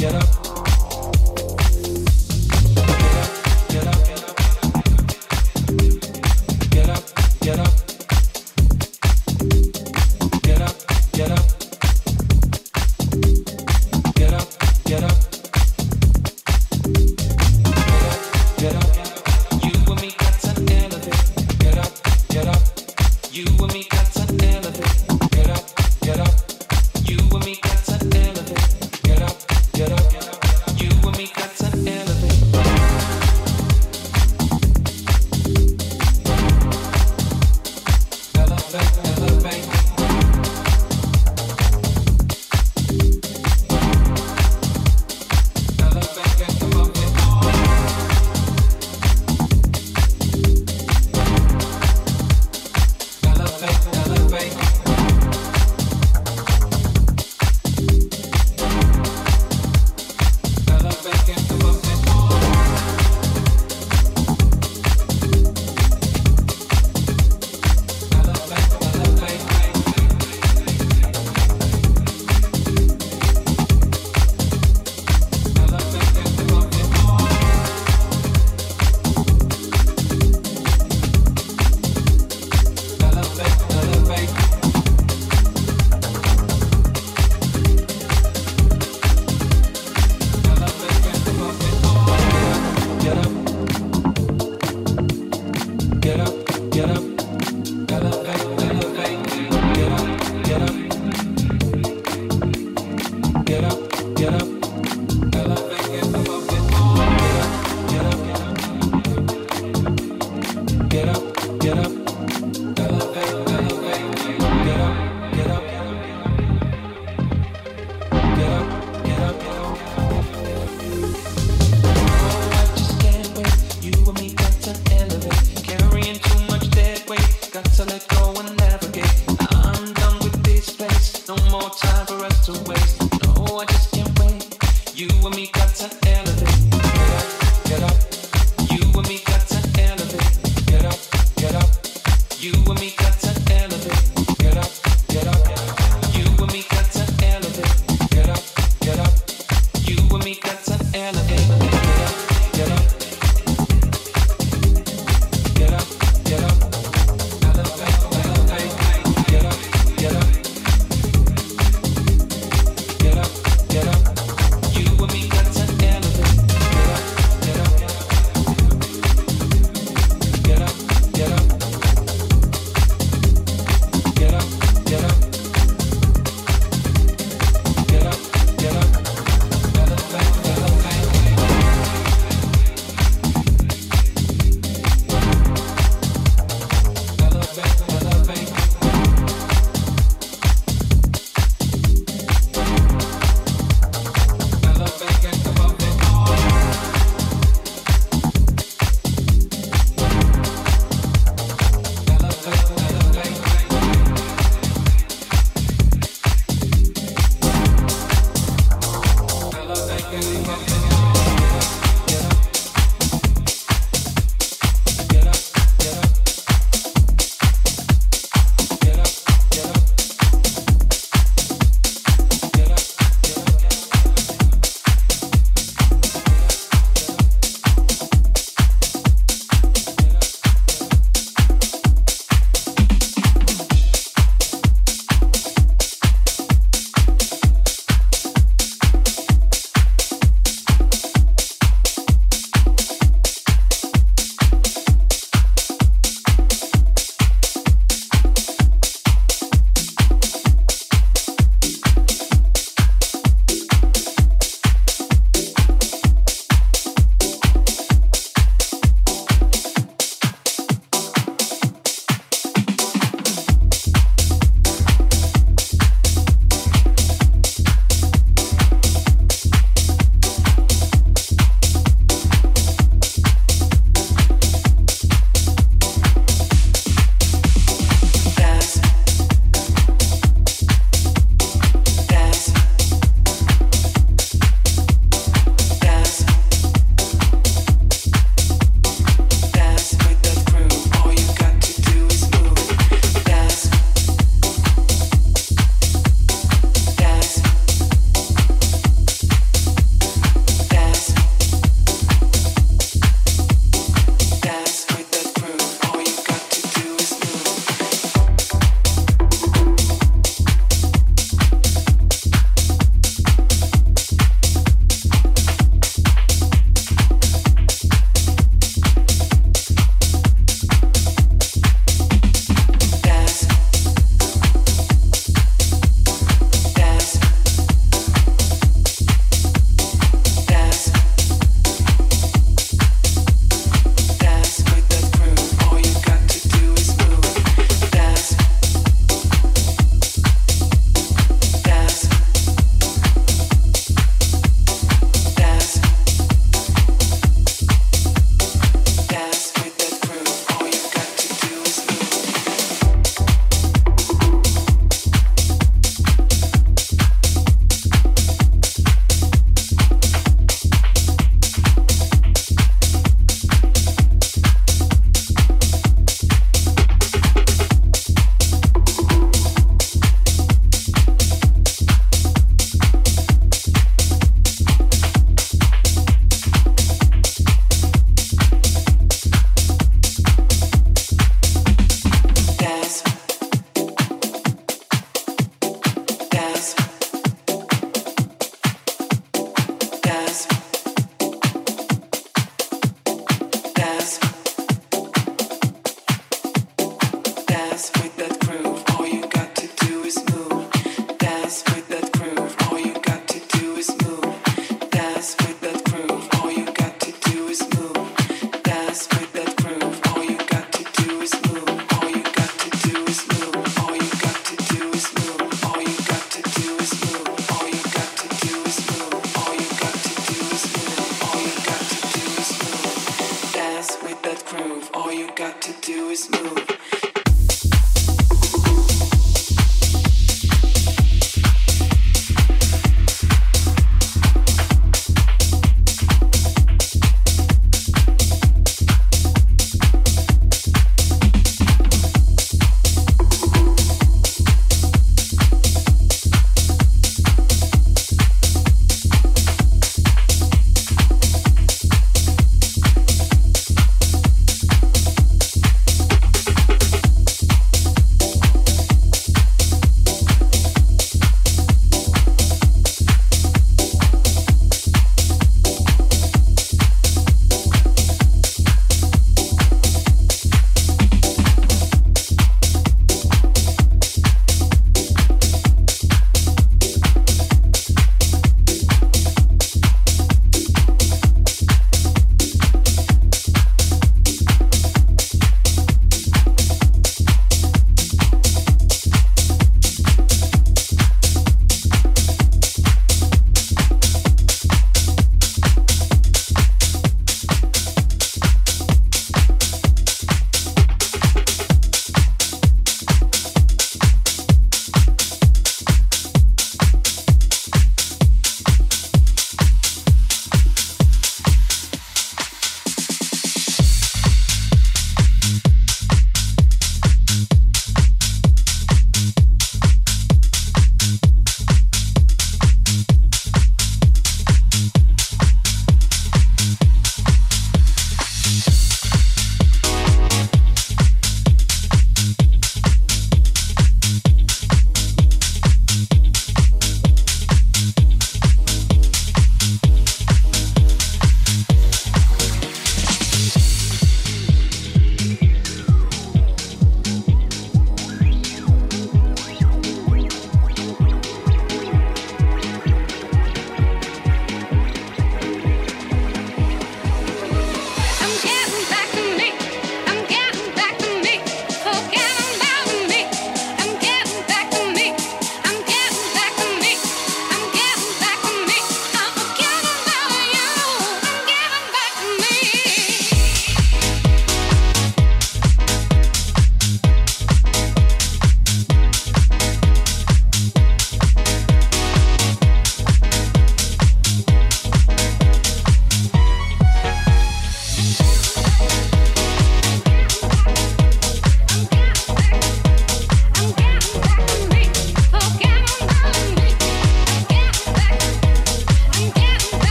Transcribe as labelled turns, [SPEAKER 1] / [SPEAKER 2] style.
[SPEAKER 1] get up.